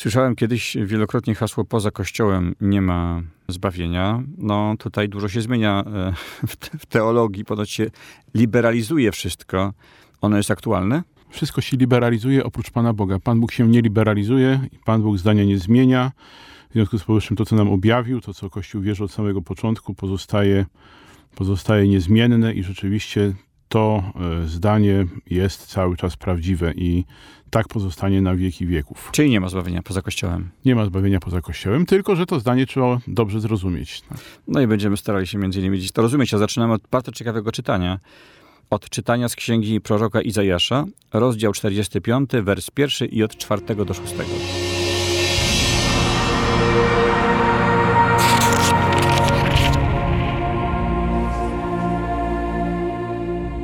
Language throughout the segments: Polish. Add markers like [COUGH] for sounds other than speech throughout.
Słyszałem kiedyś wielokrotnie hasło poza Kościołem nie ma zbawienia. No tutaj dużo się zmienia e, [LAUGHS] w, te, w teologii, ponoć się liberalizuje wszystko. Ono jest aktualne? Wszystko się liberalizuje oprócz Pana Boga. Pan Bóg się nie liberalizuje i Pan Bóg zdania nie zmienia. W związku z powyższym to, co nam objawił, to, co Kościół wierzy od samego początku, pozostaje, pozostaje niezmienne i rzeczywiście to e, zdanie jest cały czas prawdziwe i tak pozostanie na wieki wieków. Czyli nie ma zbawienia poza Kościołem. Nie ma zbawienia poza Kościołem, tylko że to zdanie trzeba dobrze zrozumieć. No i będziemy starali się między innymi dziś to rozumieć. A zaczynamy od bardzo ciekawego czytania. Od czytania z księgi proroka Izajasza, rozdział 45, wers pierwszy i od 4 do 6.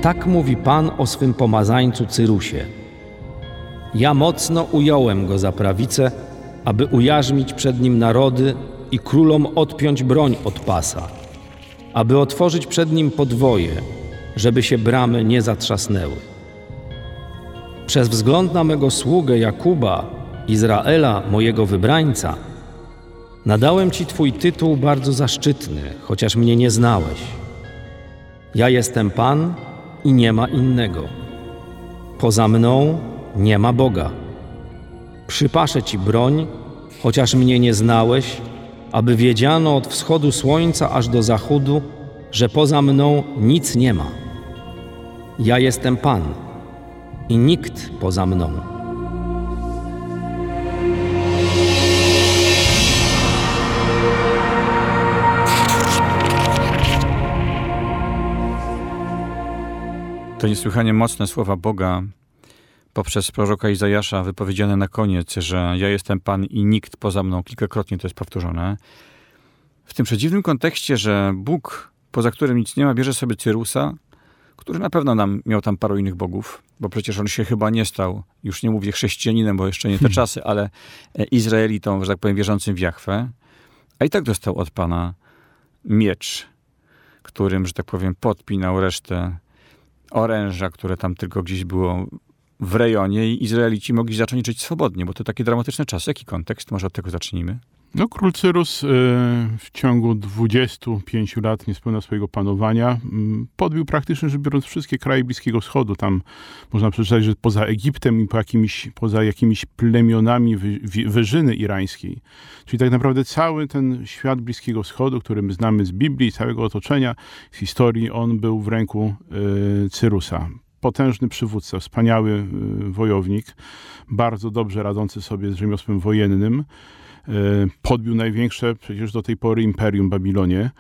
Tak mówi Pan o swym pomazańcu Cyrusie. Ja mocno ująłem go za prawicę, aby ujarzmić przed nim narody i królom odpiąć broń od pasa, aby otworzyć przed nim podwoje, żeby się bramy nie zatrzasnęły. Przez wzgląd na mego sługę Jakuba, Izraela, mojego wybrańca, nadałem ci twój tytuł bardzo zaszczytny, chociaż mnie nie znałeś. Ja jestem Pan i nie ma innego. Poza mną nie ma Boga. Przypaszę ci broń, chociaż mnie nie znałeś, aby wiedziano od wschodu słońca aż do zachodu, że poza mną nic nie ma. Ja jestem Pan i nikt poza mną. To niesłychanie mocne słowa Boga poprzez proroka Izajasza wypowiedziane na koniec, że ja jestem Pan i nikt poza mną, kilkakrotnie to jest powtórzone. W tym przedziwnym kontekście, że Bóg, poza którym nic nie ma, bierze sobie Cyrusa, który na pewno nam miał tam paru innych bogów, bo przecież on się chyba nie stał, już nie mówię chrześcijaninem, bo jeszcze nie te czasy, ale Izraelitą, że tak powiem, wierzącym w Jachwę, a i tak dostał od Pana miecz, którym, że tak powiem, podpinał resztę oręża, które tam tylko gdzieś było w rejonie i Izraelici mogli zacząć żyć swobodnie, bo to takie dramatyczne czasy. Jaki kontekst? Może od tego zacznijmy? No, król Cyrus y, w ciągu 25 lat niespełna swojego panowania podbił praktycznie rzecz biorąc wszystkie kraje Bliskiego Wschodu. Tam można przeczytać, że poza Egiptem i po jakimiś, poza jakimiś plemionami wy, wy, wyżyny irańskiej. Czyli tak naprawdę cały ten świat Bliskiego Wschodu, który my znamy z Biblii, całego otoczenia, z historii, on był w ręku y, Cyrusa potężny przywódca, wspaniały wojownik, bardzo dobrze radzący sobie z rzemiosłem wojennym. Podbił największe przecież do tej pory imperium Babilonie.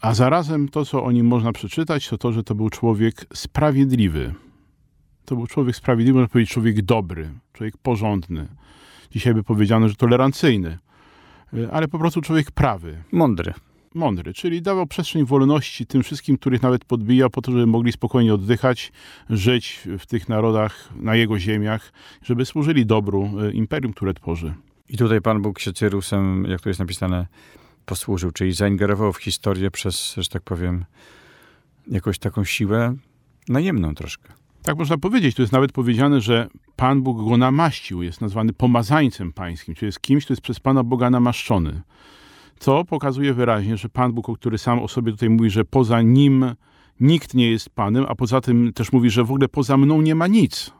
A zarazem to, co o nim można przeczytać, to to, że to był człowiek sprawiedliwy. To był człowiek sprawiedliwy, można powiedzieć człowiek dobry, człowiek porządny. Dzisiaj by powiedziano, że tolerancyjny, ale po prostu człowiek prawy. Mądry mądry, czyli dawał przestrzeń wolności tym wszystkim, których nawet podbijał po to, żeby mogli spokojnie oddychać, żyć w tych narodach, na jego ziemiach, żeby służyli dobru imperium, które tworzy. I tutaj Pan Bóg się Cyrusem, jak tu jest napisane, posłużył, czyli zaingerował w historię przez, że tak powiem, jakąś taką siłę najemną troszkę. Tak można powiedzieć. Tu jest nawet powiedziane, że Pan Bóg go namaścił, jest nazwany pomazańcem pańskim, czyli jest kimś, kto jest przez Pana Boga namaszczony. To pokazuje wyraźnie, że Pan Bóg, który sam o sobie tutaj mówi, że poza nim nikt nie jest Panem, a poza tym też mówi, że w ogóle poza mną nie ma nic.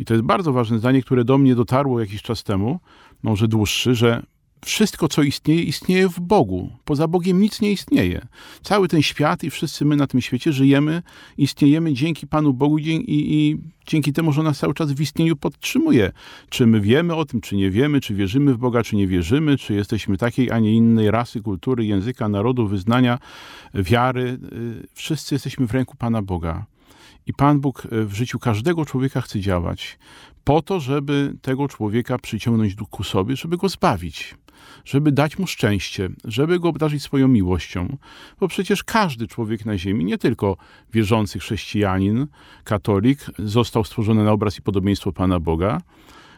I to jest bardzo ważne zdanie, które do mnie dotarło jakiś czas temu, może dłuższy, że wszystko, co istnieje, istnieje w Bogu. Poza Bogiem nic nie istnieje. Cały ten świat i wszyscy my na tym świecie żyjemy, istniejemy dzięki Panu Bogu i, i, dzięki temu, że nas cały czas w istnieniu podtrzymuje. Czy my wiemy o tym, czy nie wiemy, czy wierzymy w Boga, czy nie wierzymy, czy jesteśmy takiej, a nie innej rasy, kultury, języka, narodu, wyznania, wiary. Wszyscy jesteśmy w ręku Pana Boga. I Pan Bóg e, w życiu każdego człowieka chce działać po to, żeby tego człowieka przyciągnąć ku sobie, żeby go zbawić, żeby dać mu szczęście, żeby go obdarzyć swoją miłością. Bo przecież każdy człowiek na ziemi, nie tylko wierzący chrześcijanin, katolik, został stworzony na obraz i podobieństwo Pana Boga,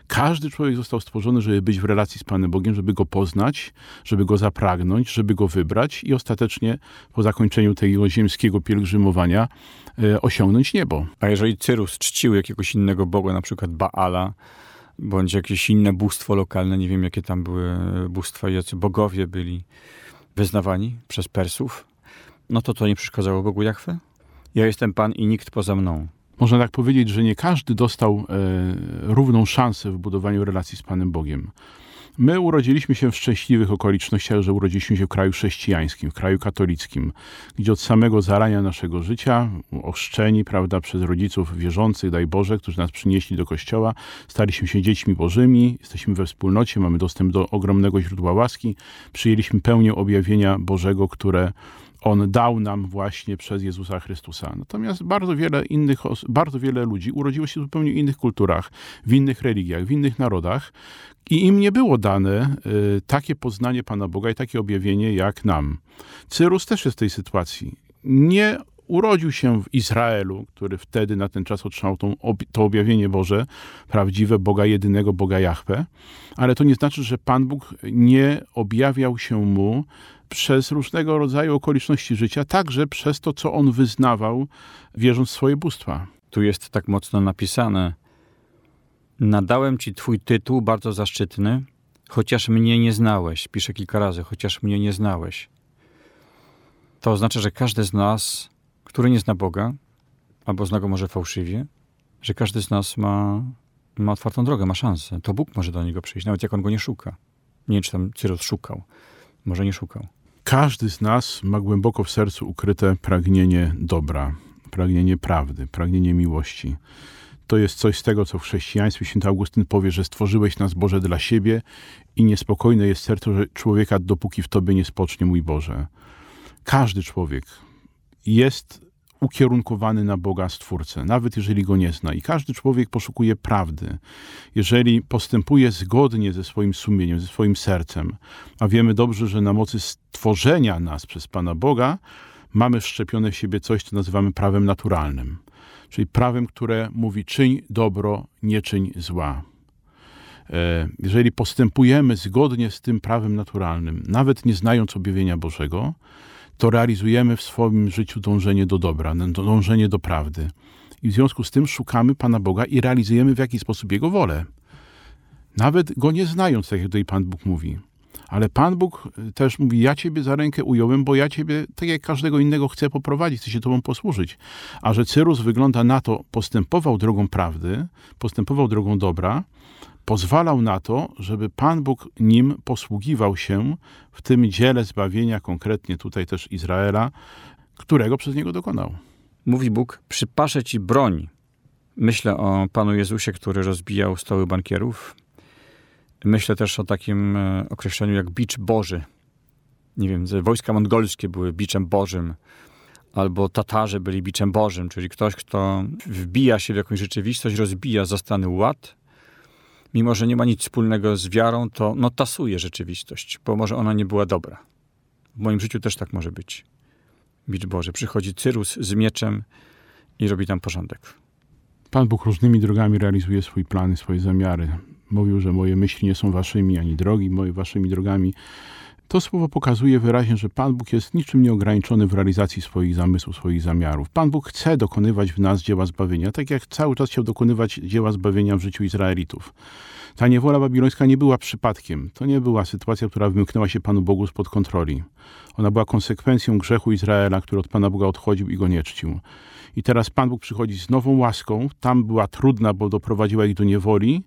każdy człowiek został stworzony, żeby być w relacji z Panem Bogiem, żeby go poznać, żeby go zapragnąć, żeby go wybrać i ostatecznie po zakończeniu tego ziemskiego pielgrzymowania e, osiągnąć niebo. A jeżeli Cyrus czcił jakiegoś innego boga, na przykład Baala, bądź jakieś inne bóstwo lokalne, nie wiem jakie tam były bóstwa, jacy bogowie byli wyznawani przez Persów, no to to nie przeszkadzało Bogu Jachwę? Ja jestem Pan i nikt poza mną. Można tak powiedzieć, że nie każdy dostał e, równą szansę w budowaniu relacji z Panem Bogiem. My urodziliśmy się w szczęśliwych okolicznościach, że urodziliśmy się w kraju chrześcijańskim, w kraju katolickim, gdzie od samego zarania naszego życia, ochrzczeni, prawda, przez rodziców wierzących, daj Boże, którzy nas przynieśli do kościoła, staliśmy się dziećmi bożymi, jesteśmy we wspólnocie, mamy dostęp do ogromnego źródła łaski, przyjęliśmy pełnię objawienia Bożego, które on dał nam właśnie przez Jezusa Chrystusa. Natomiast bardzo wiele innych, bardzo wiele ludzi urodziło się w zupełnie innych kulturach, w innych religiach, w innych narodach i im nie było dane y, takie poznanie Pana Boga i takie objawienie jak nam. Cyrus też jest w tej sytuacji. Nie urodził się w Izraelu, który wtedy na ten czas otrzymał tą, to objawienie Boże, prawdziwe Boga jedynego, Boga Jahwe, ale to nie znaczy, że Pan Bóg nie objawiał się mu przez różnego rodzaju okoliczności życia, także przez to, co on wyznawał, wierząc w swoje bóstwa. Tu jest tak mocno napisane: Nadałem ci twój tytuł bardzo zaszczytny, chociaż mnie nie znałeś. Piszę kilka razy, chociaż mnie nie znałeś. To oznacza, że każdy z nas, który nie zna Boga, albo zna go może fałszywie, że każdy z nas ma, ma otwartą drogę, ma szansę. To Bóg może do niego przyjść, nawet jak on go nie szuka. Nie wiem, czy tam Cyrus szukał. Może nie szukał. Każdy z nas ma głęboko w sercu ukryte pragnienie dobra, pragnienie prawdy, pragnienie miłości. To jest coś z tego, co w chrześcijaństwie święty Augustyn powie, że stworzyłeś nas Boże dla siebie i niespokojne jest serce człowieka, dopóki w Tobie nie spocznie, mój Boże. Każdy człowiek jest ukierunkowany na Boga Stwórcę, nawet jeżeli go nie zna. I każdy człowiek poszukuje prawdy. Jeżeli postępuje zgodnie ze swoim sumieniem, ze swoim sercem, a wiemy dobrze, że na mocy stworzenia nas przez Pana Boga mamy wszczepione w siebie coś, co nazywamy prawem naturalnym. Czyli prawem, które mówi czyń dobro, nie czyń zła. E, jeżeli postępujemy zgodnie z tym prawem naturalnym, nawet nie znając objawienia Bożego, to realizujemy w swoim życiu dążenie do dobra, dążenie do prawdy. I w związku z tym szukamy Pana Boga i realizujemy w jakiś sposób Jego wolę. Nawet Go nie znając, tak jak tutaj Pan Bóg mówi. Ale Pan Bóg y, też mówi, ja Ciebie za rękę ująłem, bo ja Ciebie, tak jak każdego innego, chcę poprowadzić, chcę się Tobą posłużyć. A że Cyrus wygląda na to, postępował drogą prawdy, postępował drogą dobra, pozwalał na to, żeby Pan Bóg nim posługiwał się w tym dziele zbawienia, konkretnie tutaj też Izraela, którego przez niego dokonał. Mówi Bóg, przypaszę ci broń. Myślę o Panu Jezusie, który rozbijał stoły bankierów. Myślę też o takim e, określeniu jak bicz Boży. Nie wiem, wojska mongolskie były biczem Bożym, albo Tatarzy byli biczem Bożym, czyli ktoś, kto wbija się w jakąś rzeczywistość, rozbija zastany ład mimo że nie ma nic wspólnego z wiarą, to no, tasuje rzeczywistość, bo może ona nie była dobra. W moim życiu też tak może być. Bicz Boże, przychodzi Cyrus z mieczem i robi tam porządek. Pan Bóg różnymi drogami realizuje swój plany, swoje zamiary. Mówił, że moje myśli nie są waszymi, ani drogi moje waszymi drogami. To słowo pokazuje wyraźnie, że Pan Bóg jest niczym nieograniczony w realizacji swoich zamysłów, swoich zamiarów. Pan Bóg chce dokonywać w nas dzieła zbawienia, tak jak cały czas chciał dokonywać dzieła zbawienia w życiu Izraelitów. Ta niewola babilońska nie była przypadkiem. To nie była sytuacja, która wymknęła się Panu Bogu spod kontroli. Ona była konsekwencją grzechu Izraela, który od Pana Boga odchodził i go nie czcił. I teraz Pan Bóg przychodzi z nową łaską. Tam była trudna, bo doprowadziła ich do niewoli,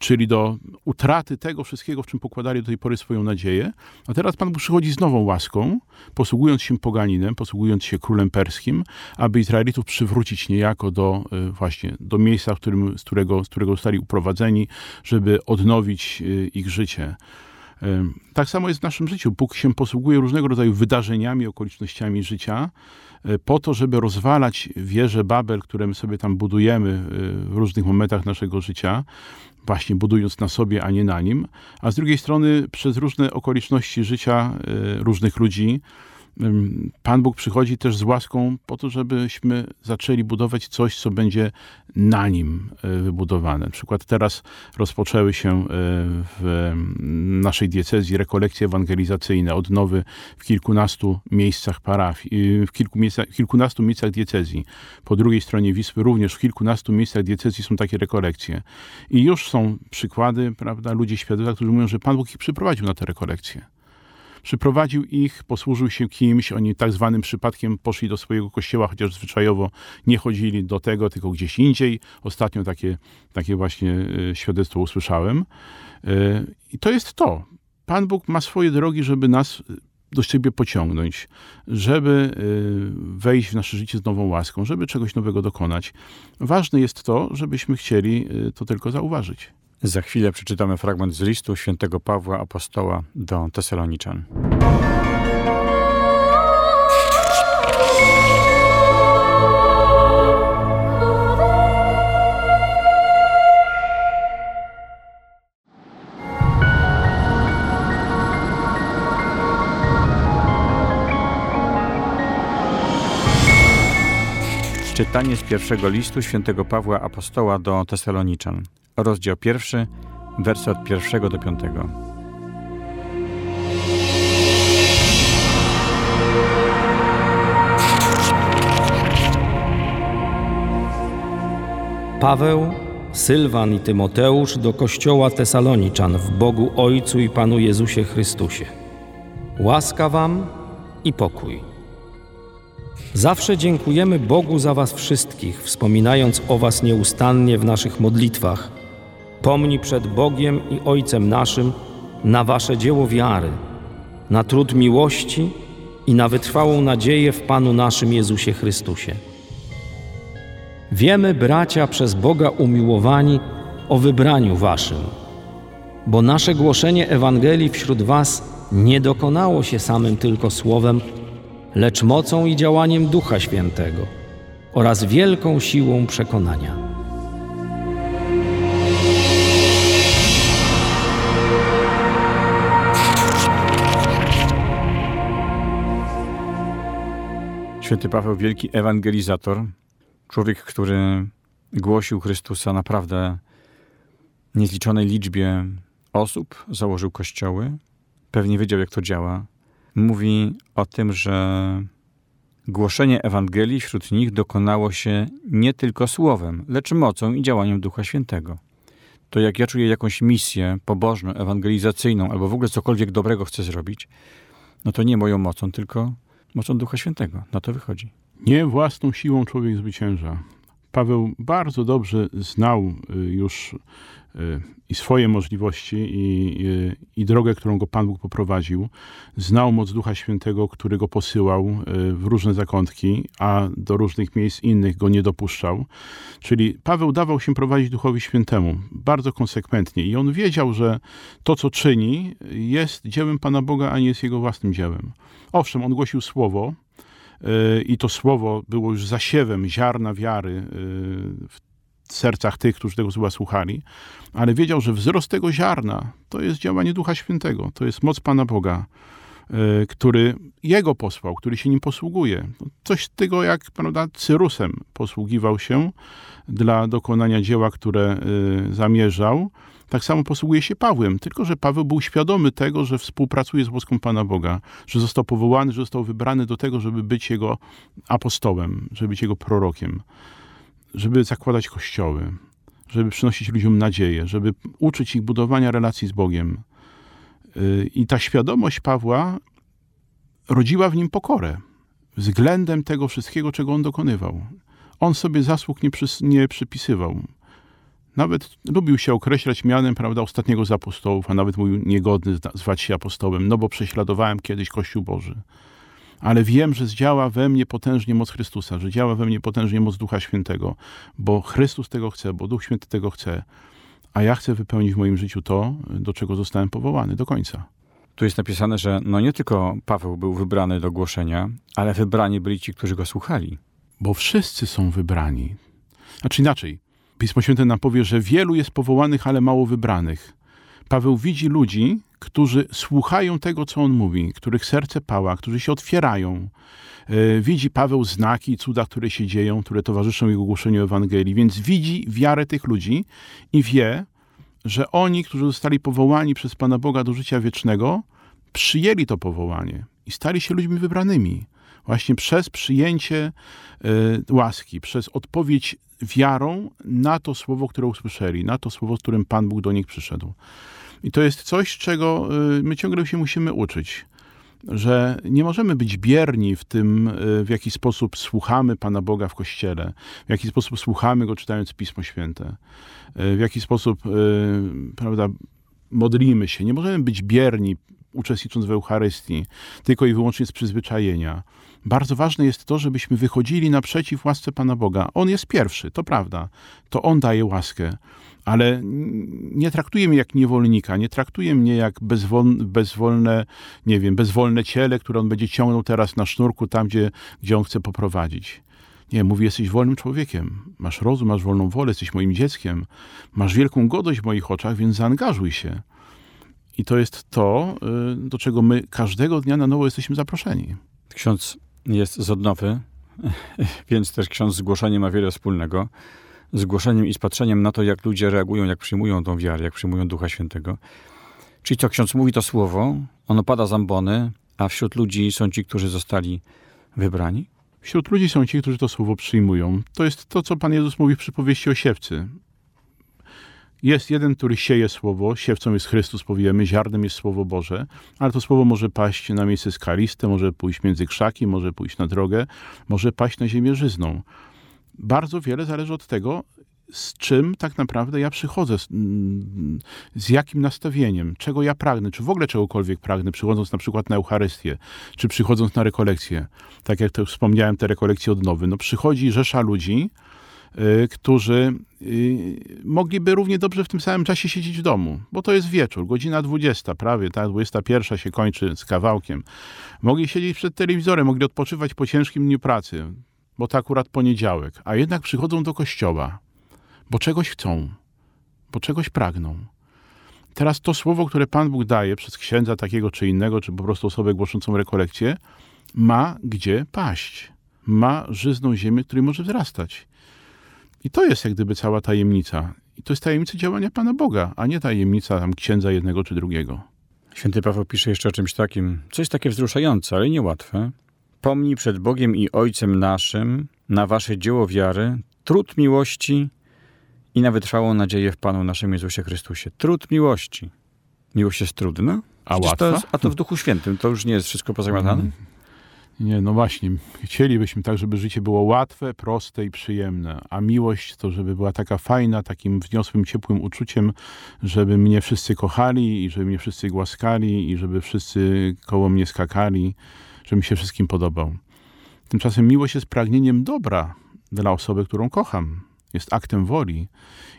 czyli do utraty tego wszystkiego, w czym pokładali do tej pory swoją nadzieję. A teraz Pan przychodzi z nową łaską, posługując się poganinem, posługując się królem perskim, aby Izraelitów przywrócić niejako do e, właśnie do miejsca, w którym, z, którego, z którego zostali uprowadzeni, żeby odnowić e, ich życie. Tak samo jest w naszym życiu. Bóg się posługuje różnego rodzaju wydarzeniami, okolicznościami życia e, po to, żeby rozwalać wieże Babel, które my sobie tam budujemy e, w różnych momentach naszego życia, właśnie budując na sobie, a nie na nim, a z drugiej strony przez różne okoliczności życia e, różnych ludzi, Pan Bóg przychodzi też z łaską po to, żebyśmy zaczęli budować coś, co będzie na nim e, wybudowane. Na przykład teraz rozpoczęły się e, w naszej diecezji rekolekcje ewangelizacyjne, odnowy w kilkunastu miejscach parafii, w kilku miejscach, kilkunastu miejscach diecezji. Po drugiej stronie Wisły również w kilkunastu miejscach diecezji są takie rekolekcje. I już są przykłady, prawda, ludzie świadectwa, którzy mówią, że Pan Bóg ich przyprowadził na te rekolekcje przyprowadził ich, posłużył się kimś, oni tak zwanym przypadkiem poszli do swojego kościoła, chociaż zwyczajowo nie chodzili do tego, tylko gdzieś indziej. Ostatnio takie, takie właśnie e, świadectwo usłyszałem. E, I to jest to. Pan Bóg ma swoje drogi, żeby nas do siebie pociągnąć, żeby e, wejść w nasze życie z nową łaską, żeby czegoś nowego dokonać. Ważne jest to, żebyśmy chcieli to tylko zauważyć. Za chwilę przeczytamy fragment z listu świętego Pawła Apostoła do Tesaloniczan. Czytanie z pierwszego listu świętego Pawła Apostoła do Tesaloniczan rozdział pierwszy, wersy od pierwszego do piątego. Paweł, Sylwan i Tymoteusz do kościoła Tesaloniczan w Bogu Ojcu i Panu Jezusie Chrystusie. Łaska Wam i pokój. Zawsze dziękujemy Bogu za Was wszystkich, wspominając o Was nieustannie w naszych modlitwach – Pomni przed Bogiem i Ojcem naszym na wasze dzieło wiary, na trud miłości i na wytrwałą nadzieję w Panu naszym Jezusie Chrystusie. Wiemy, bracia, przez Boga umiłowani, o wybraniu waszym, bo nasze głoszenie Ewangelii wśród was nie dokonało się samym tylko słowem, lecz mocą i działaniem Ducha Świętego oraz wielką siłą przekonania. Święty Paweł, wielki ewangelizator, człowiek, który głosił Chrystusa naprawdę niezliczonej liczbie osób, założył kościoły, pewnie wiedział, jak to działa. Mówi o tym, że głoszenie Ewangelii wśród nich dokonało się nie tylko słowem, lecz mocą i działaniem Ducha Świętego. To jak ja czuję jakąś misję pobożną, ewangelizacyjną, albo w ogóle cokolwiek dobrego chcę zrobić, no to nie moją mocą, tylko mocą Ducha Świętego. Na to wychodzi. Nie własną siłą człowiek zwycięża. Paweł bardzo dobrze znał y, już y, i swoje możliwości, i, i, y, i, drogę, którą go Pan Bóg poprowadził. Znał moc Ducha Świętego, który go posyłał w różne zakątki, a do różnych miejsc innych go nie dopuszczał. Czyli Paweł dawał się prowadzić Duchowi Świętemu bardzo konsekwentnie i on wiedział, że to, co czyni, jest dziełem Pana Boga, a nie jest jego własnym dziełem. Owszem, on głosił słowo i to słowo było już zasiewem ziarna wiary yy, w sercach tych, którzy tego słowa słuchali, ale wiedział, że wzrost tego ziarna to jest działanie Ducha Świętego, to jest moc Pana Boga, yy, który Jego posłał, który się nim posługuje. Coś tego, jak prawda, Cyrusem posługiwał się dla dokonania dzieła, które zamierzał, tak samo posługuje się Pawłem, tylko że Paweł był świadomy tego, że współpracuje z łaską Pana Boga, że został powołany, że został wybrany do tego, żeby być jego apostołem, żeby być jego prorokiem, żeby zakładać kościoły, żeby przynosić ludziom nadzieję, żeby uczyć ich budowania relacji z Bogiem. Y, I ta świadomość Pawła rodziła w nim pokorę względem tego wszystkiego, czego on dokonywał. On sobie zasług nie, przy, nie przypisywał. Nawet lubił się określać mianem, prawda, ostatniego z apostołów, a nawet mówił niegodny zwać się apostołem, no bo prześladowałem kiedyś Kościół Boży. Ale wiem, że zdziała we mnie potężnie moc Chrystusa, że działa we mnie potężnie moc Ducha Świętego, bo Chrystus tego chce, bo Duch Święty tego chce. a ja chcę wypełnić w moim życiu to, do czego zostałem powołany do końca. Tu jest napisane, że no nie tylko Paweł był wybrany do głoszenia, ale wybrani byli ci, którzy go słuchali. Bo wszyscy są wybrani. Znaczy inaczej. Pismo Święte nam powie, że wielu jest powołanych, ale mało wybranych. Paweł widzi ludzi, którzy słuchają tego, co on mówi, których serce pała, którzy się otwierają. E, widzi Paweł znaki i cuda, które się dzieją, które towarzyszą jego głoszeniu Ewangelii, więc widzi wiarę tych ludzi i wie, że oni, którzy zostali powołani przez Pana Boga do życia wiecznego, przyjęli to powołanie i stali się ludźmi wybranymi. Właśnie przez przyjęcie y, łaski, przez odpowiedź wiarą na to słowo, które usłyszeli, na to słowo, z którym Pan Bóg do nich przyszedł. I to jest coś, czego y, my ciągle się musimy uczyć. Że nie możemy być bierni w tym, y, w jaki sposób słuchamy Pana Boga w kościele, w jaki sposób słuchamy go czytając Pismo Święte, w jaki sposób prawda, modlimy się. Nie możemy być bierni uczestnicząc w Eucharystii, tylko i wyłącznie z przyzwyczajenia. Bardzo ważne jest to, żebyśmy wychodzili naprzeciw łasce Pana Boga. On jest pierwszy, to prawda. To On daje łaskę. Ale nie traktuje mnie jak niewolnika, nie traktuje mnie jak bezwolne, nie wiem, bezwolne ciele, które on będzie ciągnął teraz na sznurku tam, gdzie, gdzie on chce poprowadzić. Nie, mówi, jesteś wolnym człowiekiem, masz rozum, masz wolną wolę, jesteś moim dzieckiem, masz wielką godność w moich oczach, więc zaangażuj się. I to jest to, y, do czego my każdego dnia na nowo jesteśmy zaproszeni. Ksiądz jest z odnowy, [LAUGHS] więc też ksiądz z głoszeniem ma wiele wspólnego. Z głoszeniem i z patrzeniem na to, jak ludzie reagują, jak przyjmują tą wiarę, jak przyjmują Ducha Świętego. Czyli co ksiądz mówi to słowo, ono pada z ambony, a wśród ludzi są ci, którzy zostali wybrani? Wśród ludzi są ci, którzy to słowo przyjmują. To jest to, co Pan Jezus mówi w przypowieści o siewcy. Jest jeden, który sieje słowo, siewcą jest Chrystus, powiemy, ziarnem jest Słowo Boże, ale to słowo może paść na miejsce skaliste, może pójść między krzaki, może pójść na drogę, może paść na ziemię żyzną. Bardzo wiele zależy od tego, z czym tak naprawdę ja przychodzę, z, mm, jakim nastawieniem, czego ja pragnę, czy w ogóle czegokolwiek pragnę, przychodząc na przykład na Eucharystię, czy przychodząc na rekolekcję. Tak jak to wspomniałem, te rekolekcje odnowy. No przychodzi rzesza ludzi, którzy y, mogliby równie dobrze w tym samym czasie siedzieć w domu, bo to jest wieczór, godzina 20, prawie, ta 21 się kończy z kawałkiem. Mogli siedzieć przed telewizorem, mogli odpoczywać po ciężkim dniu pracy, bo to akurat poniedziałek, a jednak przychodzą do kościoła, bo czegoś chcą, bo czegoś pragną. Teraz to słowo, które Pan Bóg daje przez księdza takiego czy innego, czy po prostu osobę głoszącą rekolekcję, ma gdzie paść. Ma żyzną ziemię, której może wzrastać. I to jest jak gdyby cała tajemnica. I to jest tajemnica działania Pana Boga, a nie tajemnica tam księdza jednego czy drugiego. Święty Paweł pisze jeszcze o czymś takim, coś takie wzruszające, ale niełatwe. Pomnij przed Bogiem i Ojcem naszym na wasze dzieło wiary, trud miłości i na wytrwałą nadzieję w Panu naszym Jezusie Chrystusie. Trud miłości. Miłość jest trudna? A łatwa? To jest, a to w Duchu Świętym, to już nie jest wszystko pozamiatane? Nie, no właśnie. Chcielibyśmy tak, żeby życie było łatwe, proste i przyjemne, a miłość to, żeby była taka fajna, takim wniosłym, ciepłym uczuciem, żeby mnie wszyscy kochali i żeby mnie wszyscy głaskali i żeby wszyscy koło mnie skakali, żeby mi się wszystkim podobał. Tymczasem miłość jest pragnieniem dobra dla osoby, którą kocham. Jest aktem woli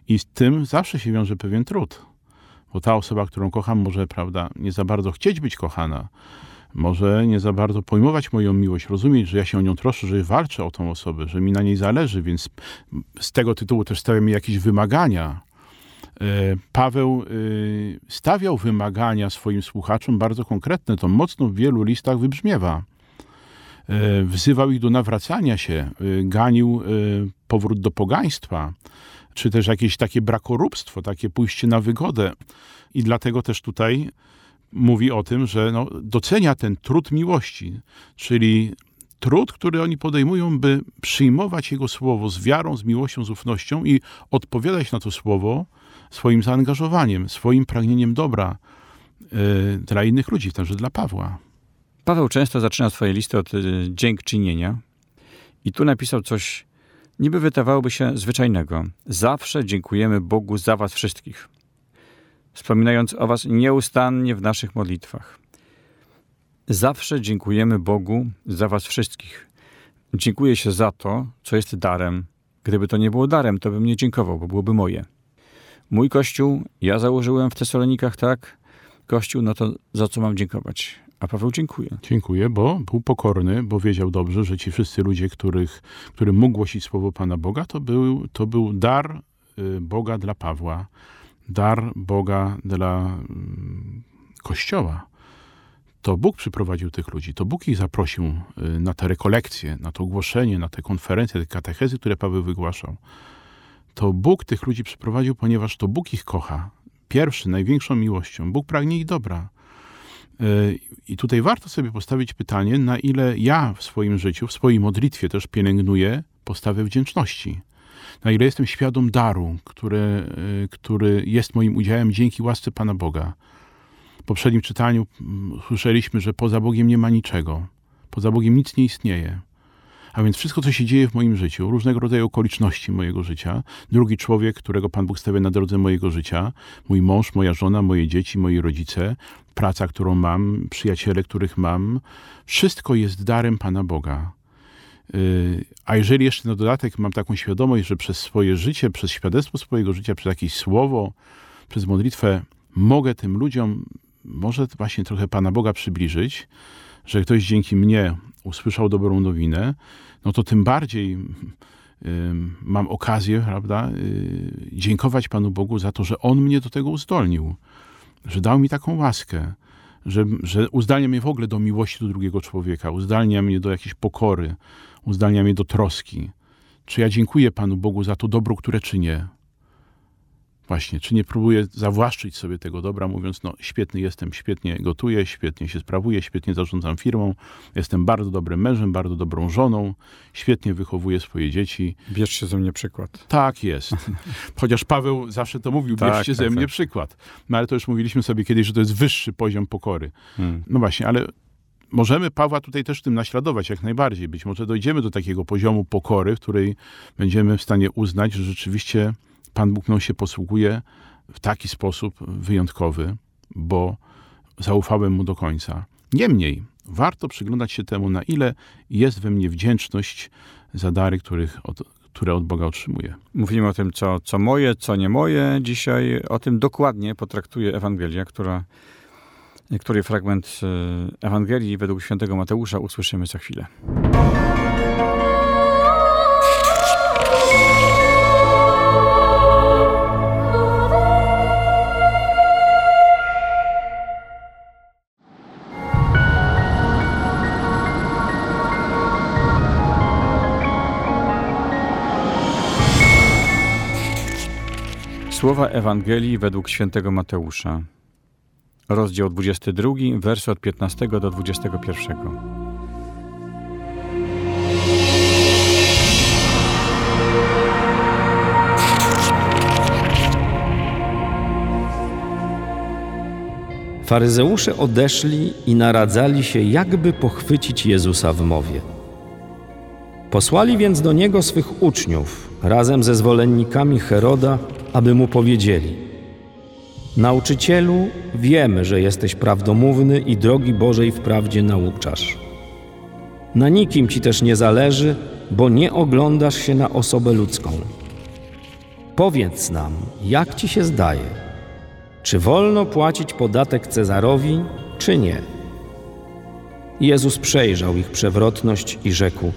i z tym zawsze się wiąże pewien trud. Bo ta osoba, którą kocham, może, prawda, nie za bardzo chcieć być kochana, może nie za bardzo pojmować moją miłość, rozumieć, że ja się o nią troszczę, że walczę o tą osobę, że mi na niej zależy, więc z tego tytułu też stawiam jakieś wymagania. E, Paweł e, stawiał wymagania swoim słuchaczom bardzo konkretne, to mocno w wielu listach wybrzmiewa. E, wzywał ich do nawracania się, ganił powrót do pogaństwa, czy też jakieś takie brakoróbstwo, takie pójście na wygodę. I dlatego też tutaj mówi o tym, że no, docenia ten trud miłości, czyli trud, który oni podejmują, by przyjmować Jego słowo z wiarą, z miłością, z ufnością i odpowiadać na to słowo swoim zaangażowaniem, swoim pragnieniem dobra y, dla innych ludzi, także dla Pawła. Paweł często zaczyna swoje listy od y, dziękczynienia i tu napisał coś niby wydawałoby się zwyczajnego. Zawsze dziękujemy Bogu za was wszystkich wspominając o Was nieustannie w naszych modlitwach. Zawsze dziękujemy Bogu za Was wszystkich. Dziękuję się za to, co jest darem. Gdyby to nie było darem, to bym nie dziękował, bo byłoby moje. mój kościół, ja założyłem w Tesalonikach, tak, kościół, no to za co mam dziękować? A Paweł dziękuję. Dziękuję, bo był pokorny, bo wiedział dobrze, że ci wszyscy ludzie, których, którym mógł głosić słowo Pana Boga, to był, to był dar y, Boga dla Pawła, dar Boga dla mm, Kościoła. To Bóg przyprowadził tych ludzi, to Bóg ich zaprosił y, na te rekolekcje, na to głoszenie, na te konferencje, te katechezy, które Paweł wygłaszał. To Bóg tych ludzi przyprowadził, ponieważ to Bóg ich kocha. Pierwszy, największą miłością. Bóg pragnie ich dobra. Y, I tutaj warto sobie postawić pytanie, na ile ja w swoim życiu, w swojej modlitwie też pielęgnuję postawę wdzięczności. Na ile jestem świadom daru, który, y, który jest moim udziałem dzięki łasce Pana Boga. W poprzednim czytaniu mm, słyszeliśmy, że poza Bogiem nie ma niczego. Poza Bogiem nic nie istnieje. A więc wszystko, co się dzieje w moim życiu, różnego rodzaju okoliczności mojego życia, drugi człowiek, którego Pan Bóg stawia na drodze mojego życia, mój mąż, moja żona, moje dzieci, moi rodzice, praca, którą mam, przyjaciele, których mam, wszystko jest darem Pana Boga. Yy, a jeżeli jeszcze na dodatek mam taką świadomość, że przez swoje życie, przez świadectwo swojego życia, przez jakieś słowo, przez modlitwę mogę tym ludziom może właśnie trochę Pana Boga przybliżyć, że ktoś dzięki mnie usłyszał dobrą nowinę, no to tym bardziej yy, mam okazję, prawda, yy, dziękować Panu Bogu za to, że On mnie do tego uzdolnił, że dał mi taką łaskę, że, że uzdalnia mnie w ogóle do miłości do drugiego człowieka, uzdalnia mnie do jakiejś pokory, uzdalnia mnie do troski. Czy ja dziękuję Panu Bogu za to dobro, które czynię? Właśnie, czy nie próbuję zawłaszczyć sobie tego dobra, mówiąc, no świetny jestem, świetnie gotuję, świetnie się sprawuję, świetnie zarządzam firmą, jestem bardzo dobrym mężem, bardzo dobrą żoną, świetnie wychowuję swoje dzieci. Bierzcie ze mnie przykład. Tak jest. [LAUGHS] Chociaż Paweł zawsze to mówił, Tak, bierzcie tak, ze mnie tak. przykład. No ale to już mówiliśmy sobie kiedyś, że to jest wyższy poziom pokory. Hmm. No właśnie, ale możemy Pawła tutaj też tym naśladować jak najbardziej. Być może dojdziemy do takiego poziomu pokory, w której będziemy w stanie uznać, że rzeczywiście Pan Bóg mną się posługuje w taki sposób wyjątkowy, bo zaufałem Mu do końca. Niemniej, warto przyglądać się temu, na ile jest we mnie wdzięczność za dary, których od, które od Boga otrzymuję. Mówimy o tym, co, co moje, co nie moje. Dzisiaj o tym dokładnie potraktuje Ewangelia, która, której fragment e, Ewangelii według świętego Mateusza usłyszymy za chwilę. Słowa Ewangelii według świętego Mateusza. Rozdział 22, wersy od 15 do 21. Faryzeusze odeszli i naradzali się, jakby pochwycić Jezusa w mowie. Posłali więc do niego swych uczniów razem ze zwolennikami Heroda, aby mu powiedzieli: Nauczycielu, wiemy, że jesteś prawdomówny i drogi Bożej wprawdzie nauczasz. Na nikim ci też nie zależy, bo nie oglądasz się na osobę ludzką. Powiedz nam, jak ci się zdaje? Czy wolno płacić podatek Cezarowi, czy nie? Jezus przejrzał ich przewrotność i rzekł: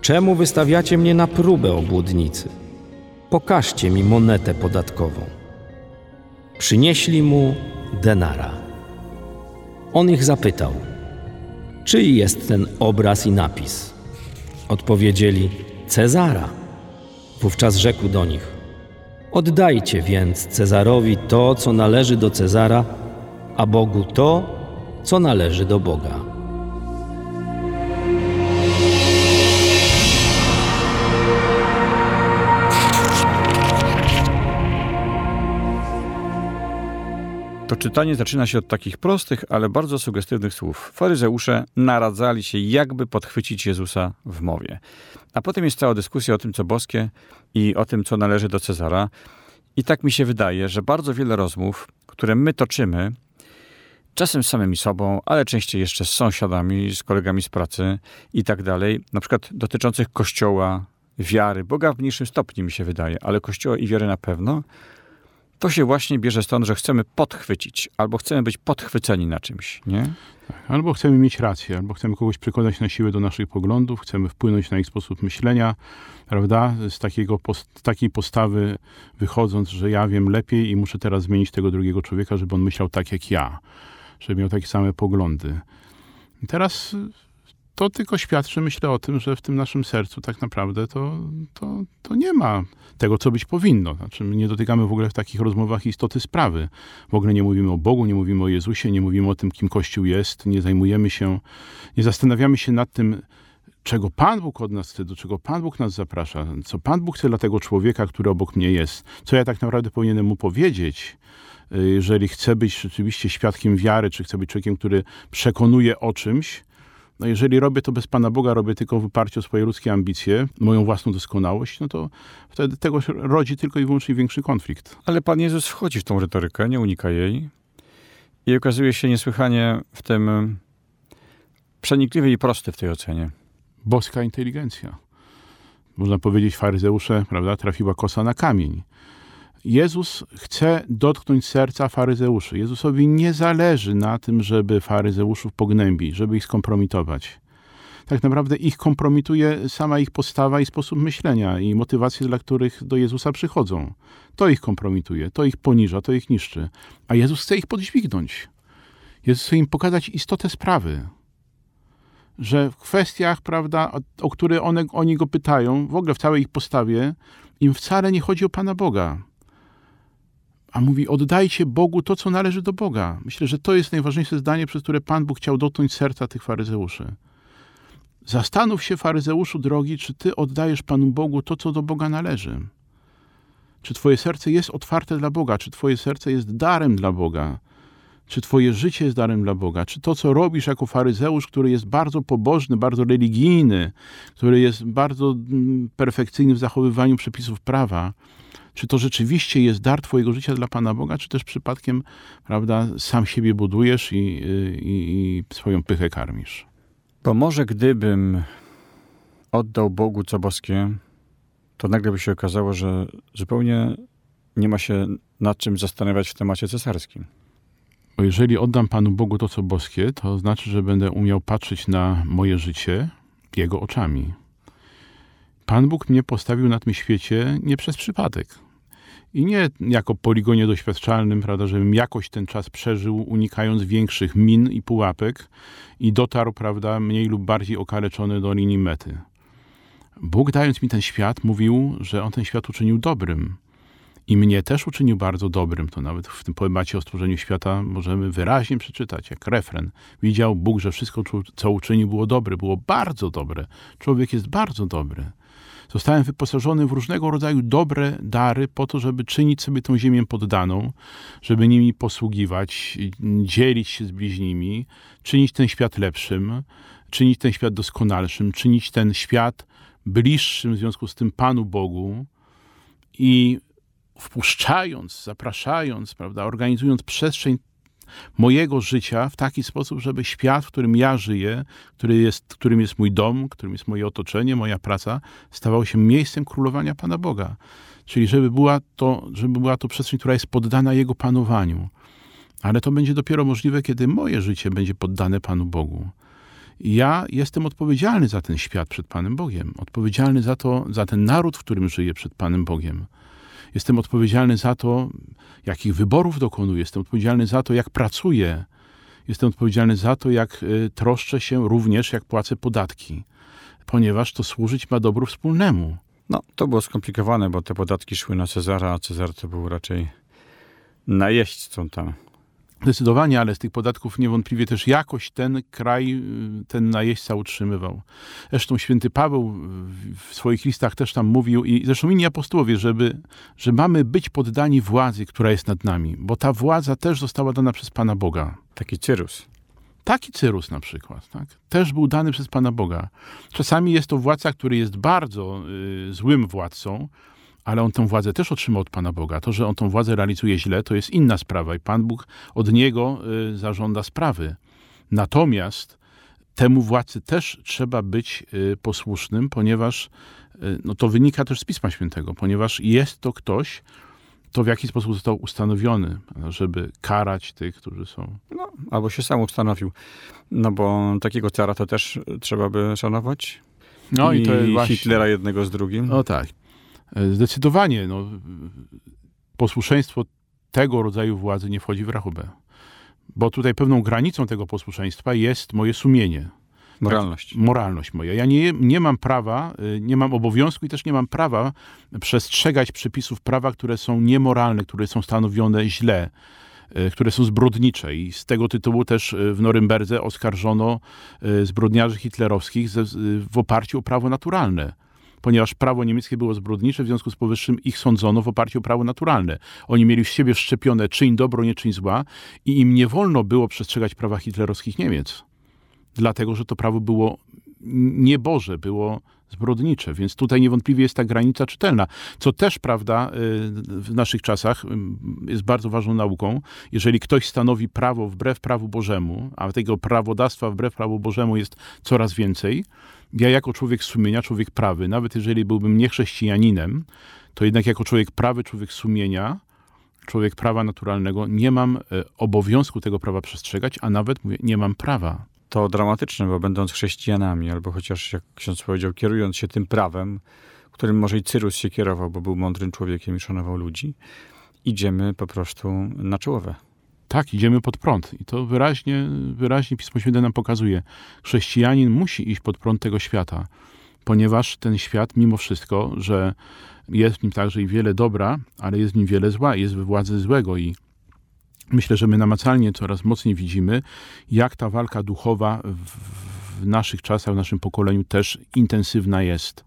Czemu wystawiacie mnie na próbę, obłudnicy? Pokażcie mi monetę podatkową. Przynieśli mu denara. On ich zapytał: Czyj jest ten obraz i napis? Odpowiedzieli: Cezara. Wówczas rzekł do nich: Oddajcie więc Cezarowi to, co należy do Cezara, a Bogu to, co należy do Boga. To czytanie zaczyna się od takich prostych, ale bardzo sugestywnych słów. Faryzeusze naradzali się, jakby podchwycić Jezusa w mowie. A potem jest cała dyskusja o tym, co boskie i o tym, co należy do Cezara. I tak mi się wydaje, że bardzo wiele rozmów, które my toczymy, czasem z samymi sobą, ale częściej jeszcze z sąsiadami, z kolegami z pracy i tak dalej, na przykład dotyczących Kościoła, wiary, Boga w mniejszym stopniu mi się wydaje, ale Kościoła i wiary na pewno, to się właśnie bierze stąd, że chcemy podchwycić, albo chcemy być podchwyceni na czymś, nie? Albo chcemy mieć rację, albo chcemy kogoś przekonać na siłę do naszych poglądów, chcemy wpłynąć na ich sposób myślenia, prawda? Z, takiego, z takiej postawy wychodząc, że ja wiem lepiej i muszę teraz zmienić tego drugiego człowieka, żeby on myślał tak jak ja, żeby miał takie same poglądy. I teraz to tylko świadczy, myślę, o tym, że w tym naszym sercu tak naprawdę to, to, to nie ma tego, co być powinno. Znaczy, my nie dotykamy w ogóle w takich rozmowach istoty sprawy. W ogóle nie mówimy o Bogu, nie mówimy o Jezusie, nie mówimy o tym, kim Kościół jest, nie zajmujemy się, nie zastanawiamy się nad tym, czego Pan Bóg od nas chce, do czego Pan Bóg nas zaprasza, co Pan Bóg chce dla tego człowieka, który obok mnie jest, co ja tak naprawdę powinienem mu powiedzieć, y, jeżeli chcę być rzeczywiście świadkiem wiary, czy chcę być człowiekiem, który przekonuje o czymś, no jeżeli robię to bez Pana Boga, robię tylko w oparciu o swoje ludzkie ambicje, moją własną doskonałość, no to wtedy tego rodzi tylko i wyłącznie większy konflikt. Ale Pan Jezus wchodzi w tą retorykę, nie unika jej i okazuje się niesłychanie w tym przenikliwy i prosty w tej ocenie. Boska inteligencja. Można powiedzieć, faryzeusze, prawda, trafiła kosa na kamień. Jezus chce dotknąć serca faryzeuszy. Jezusowi nie zależy na tym, żeby faryzeuszów pognębić, żeby ich skompromitować. Tak naprawdę ich kompromituje sama ich postawa i sposób myślenia i motywacje, dla których do Jezusa przychodzą. To ich kompromituje, to ich poniża, to ich niszczy. A Jezus chce ich podźwignąć. Jezus chce im pokazać istotę sprawy. Że w kwestiach, prawda, o, które one, oni go pytają, w ogóle w całej ich postawie, im wcale nie chodzi o Pana Boga a mówi: oddajcie Bogu to, co należy do Boga. Myślę, że to jest najważniejsze zdanie, przez które Pan Bóg chciał dotknąć serca tych faryzeuszy. Zastanów się, faryzeuszu drogi, czy ty oddajesz Panu Bogu to, co do Boga należy. Czy twoje serce jest otwarte dla Boga? Czy twoje serce jest darem dla Boga? Czy twoje życie jest darem dla Boga? Czy to, co robisz jako faryzeusz, który jest bardzo pobożny, bardzo religijny, który jest bardzo mm, perfekcyjny w zachowywaniu przepisów prawa, czy to rzeczywiście jest dar Twojego życia dla Pana Boga, czy też przypadkiem, prawda, sam siebie budujesz i, i, i swoją pychę karmisz? Bo może gdybym oddał Bogu co boskie, to nagle by się okazało, że zupełnie nie ma się nad czym zastanawiać w temacie cesarskim. Bo jeżeli oddam Panu Bogu to, co boskie, to znaczy, że będę umiał patrzeć na moje życie Jego oczami. Pan Bóg mnie postawił na tym świecie nie przez przypadek. I nie jako poligonie doświadczalnym, prawda, żebym jakoś ten czas przeżył, unikając większych min i pułapek i dotarł, prawda, mniej lub bardziej okaleczony do linii mety. Bóg dając mi ten świat, mówił, że On ten świat uczynił dobrym. I mnie też uczynił bardzo dobrym. To nawet w tym poemacie o stworzeniu świata możemy wyraźnie przeczytać, jak refren. Widział Bóg, że wszystko, co uczynił, było dobre, było bardzo dobre. Człowiek jest bardzo dobry. Zostałem wyposażony w różnego rodzaju dobre dary po to, żeby czynić sobie tą ziemię poddaną, żeby nimi posługiwać, dzielić się z bliźnimi, czynić ten świat lepszym, czynić ten świat doskonalszym, czynić ten świat bliższym w związku z tym Panu Bogu i wpuszczając, zapraszając, prawda, organizując przestrzeń mojego życia w taki sposób, żeby świat, w którym ja żyję, który jest, którym jest mój dom, którym jest moje otoczenie, moja praca, stawał się miejscem królowania Pana Boga. Czyli żeby była to, żeby była to przestrzeń, która jest poddana Jego panowaniu. Ale to będzie dopiero możliwe, kiedy moje życie będzie poddane Panu Bogu. Ja jestem odpowiedzialny za ten świat przed Panem Bogiem, odpowiedzialny za to, za ten naród, w którym żyję przed Panem Bogiem. Jestem odpowiedzialny za to, jakich wyborów dokonuję, jestem odpowiedzialny za to, jak pracuję, jestem odpowiedzialny za to, jak y, troszczę się również, jak płacę podatki, ponieważ to służyć ma dobru wspólnemu. No, to było skomplikowane, bo te podatki szły na Cezara, a Cezar to był raczej najeźdźcą tam. Zdecydowanie, ale z tych podatków niewątpliwie też jakoś ten kraj, y, ten najeźdźca utrzymywał. Zresztą święty Paweł w swoich listach też tam mówił i zresztą inni apostołowie, żeby, że mamy być poddani władzy, która jest nad nami, bo ta władza też została dana przez Pana Boga. Taki Cyrus. Taki Cyrus na przykład, tak? też był dany przez Pana Boga. Czasami jest to władca, który jest bardzo y, złym władcą, ale on tę władzę też otrzymał od Pana Boga. To, że on tę władzę realizuje źle, to jest inna sprawa i Pan Bóg od niego y, zażąda sprawy. Natomiast temu władcy też trzeba być y, posłusznym, ponieważ y, no to wynika też z Pisma Świętego, ponieważ jest to ktoś, to w jaki sposób został ustanowiony, żeby karać tych, którzy są. No, albo się sam ustanowił. No bo takiego cara to też trzeba by szanować. No i, i to jest właśnie... Hitlera jednego z drugim. No tak. Zdecydowanie. No, posłuszeństwo tego rodzaju władzy nie wchodzi w rachubę. Bo tutaj pewną granicą tego posłuszeństwa jest moje sumienie. Moralność. Moralność moja. Ja nie, nie mam prawa, y, nie mam obowiązku i też nie mam prawa przestrzegać przepisów prawa, które są niemoralne, które są stanowione źle, y, które są zbrodnicze. I z tego tytułu też y, w Norymberdze oskarżono zbrodniarzy hitlerowskich w oparciu o prawo naturalne ponieważ prawo niemieckie było zbrodnicze, w związku z powyższym ich sądzono w oparciu o prawo naturalne. Oni mieli w siebie wszczepione czyń dobro, nie czyń zła i im nie wolno było przestrzegać prawa hitlerowskich Niemiec dlatego że to prawo było nieboże, było zbrodnicze, więc tutaj niewątpliwie jest ta granica czytelna, co też, prawda, y, w naszych czasach y, jest bardzo ważną nauką. Jeżeli ktoś stanowi prawo wbrew prawu Bożemu, a tego prawodawstwa wbrew prawu Bożemu jest coraz więcej, ja jako człowiek sumienia, człowiek prawy, nawet jeżeli byłbym niechrześcijaninem, to jednak jako człowiek prawy, człowiek sumienia, człowiek prawa naturalnego, nie mam y, obowiązku tego prawa przestrzegać, a nawet mówię, nie mam prawa to dramatyczne, bo będąc chrześcijanami, albo chociaż, jak ksiądz powiedział, kierując się tym prawem, którym może i Cyrus się kierował, bo był mądrym człowiekiem i szanował ludzi, idziemy po prostu na czołowe. Tak, idziemy pod prąd. I to wyraźnie, wyraźnie Pismo Święte nam pokazuje. Chrześcijanin musi iść pod prąd tego świata, ponieważ ten świat, mimo wszystko, że jest w nim także i wiele dobra, ale jest w nim wiele zła, jest we władzy złego i Myślę, że my namacalnie coraz mocniej widzimy, jak ta walka duchowa w naszych czasach, w naszym pokoleniu też intensywna jest.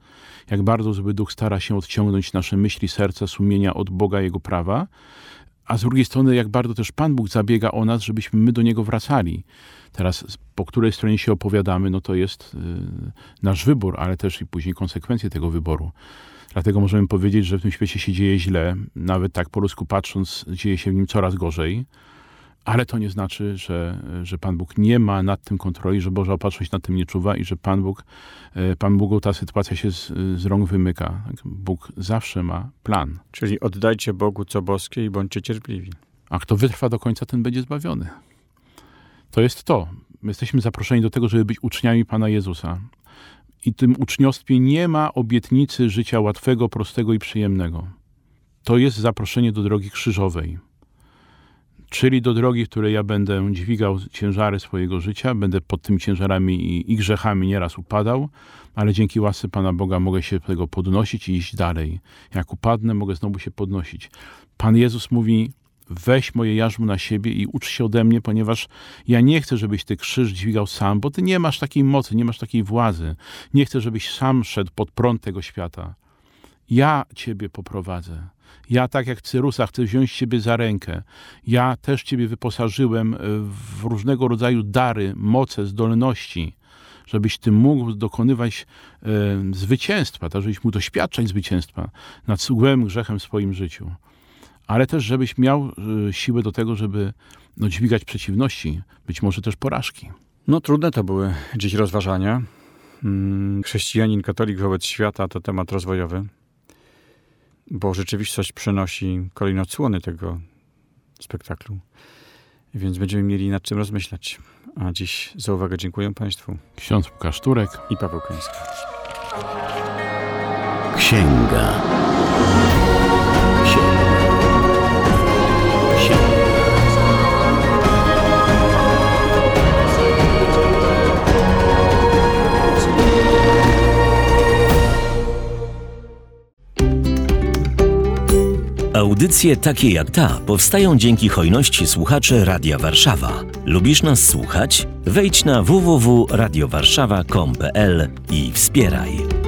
Jak bardzo zły duch stara się odciągnąć nasze myśli, serca, sumienia od Boga, Jego prawa, a z drugiej strony, jak bardzo też Pan Bóg zabiega o nas, żebyśmy my do Niego wracali. Teraz, po której stronie się opowiadamy, no to jest y, nasz wybór, ale też i później konsekwencje tego wyboru. Dlatego możemy powiedzieć, że w tym świecie się dzieje źle, nawet tak po ludzku patrząc, dzieje się w nim coraz gorzej. Ale to nie znaczy, że, że Pan Bóg nie ma nad tym kontroli, że Boża opatrzność nad tym nie czuwa i że Pan Bóg, e, Pan Bogu ta sytuacja się z, z rąk wymyka. Bóg zawsze ma plan. Czyli oddajcie Bogu co boskie i bądźcie cierpliwi. A kto wytrwa do końca, ten będzie zbawiony. To jest to. My jesteśmy zaproszeni do tego, żeby być uczniami Pana Jezusa i tym uczniostwie nie ma obietnicy życia łatwego, prostego i przyjemnego. To jest zaproszenie do drogi krzyżowej, czyli do drogi, w której ja będę dźwigał ciężary swojego życia, będę pod tymi ciężarami i, i grzechami nieraz upadał, ale dzięki łasce Pana Boga mogę się tego podnosić i iść dalej. Jak upadnę, mogę znowu się podnosić. Pan Jezus mówi: weź moje jarzmo na siebie i ucz się ode mnie, ponieważ ja nie chcę, żebyś ty krzyż dźwigał sam, bo ty nie masz takiej mocy, nie masz takiej władzy. Nie chcę, żebyś sam szedł pod prąd tego świata. Ja ciebie poprowadzę. Ja, tak jak Cyrusa, chcę wziąć ciebie za rękę. Ja też ciebie wyposażyłem w różnego rodzaju dary, moce, zdolności, żebyś ty mógł dokonywać e, zwycięstwa, tak, żebyś mógł doświadczać zwycięstwa nad złym grzechem w swoim życiu ale też żebyś miał y, siłę do tego, żeby no, dźwigać przeciwności, być może też porażki. No trudne to były dziś rozważania. Mm, chrześcijanin, katolik wobec świata to temat rozwojowy, bo rzeczywistość przynosi kolejne odsłony tego spektaklu, więc będziemy mieli nad czym rozmyślać. A dziś za uwagę dziękuję Państwu. Ksiądz Łukasz Turek i Paweł Kęski. Księga. Audycje takie jak ta powstają dzięki hojności słuchaczy Radia Warszawa. Lubisz nas słuchać? Wejdź na www.radiowarszawa.com.pl i wspieraj.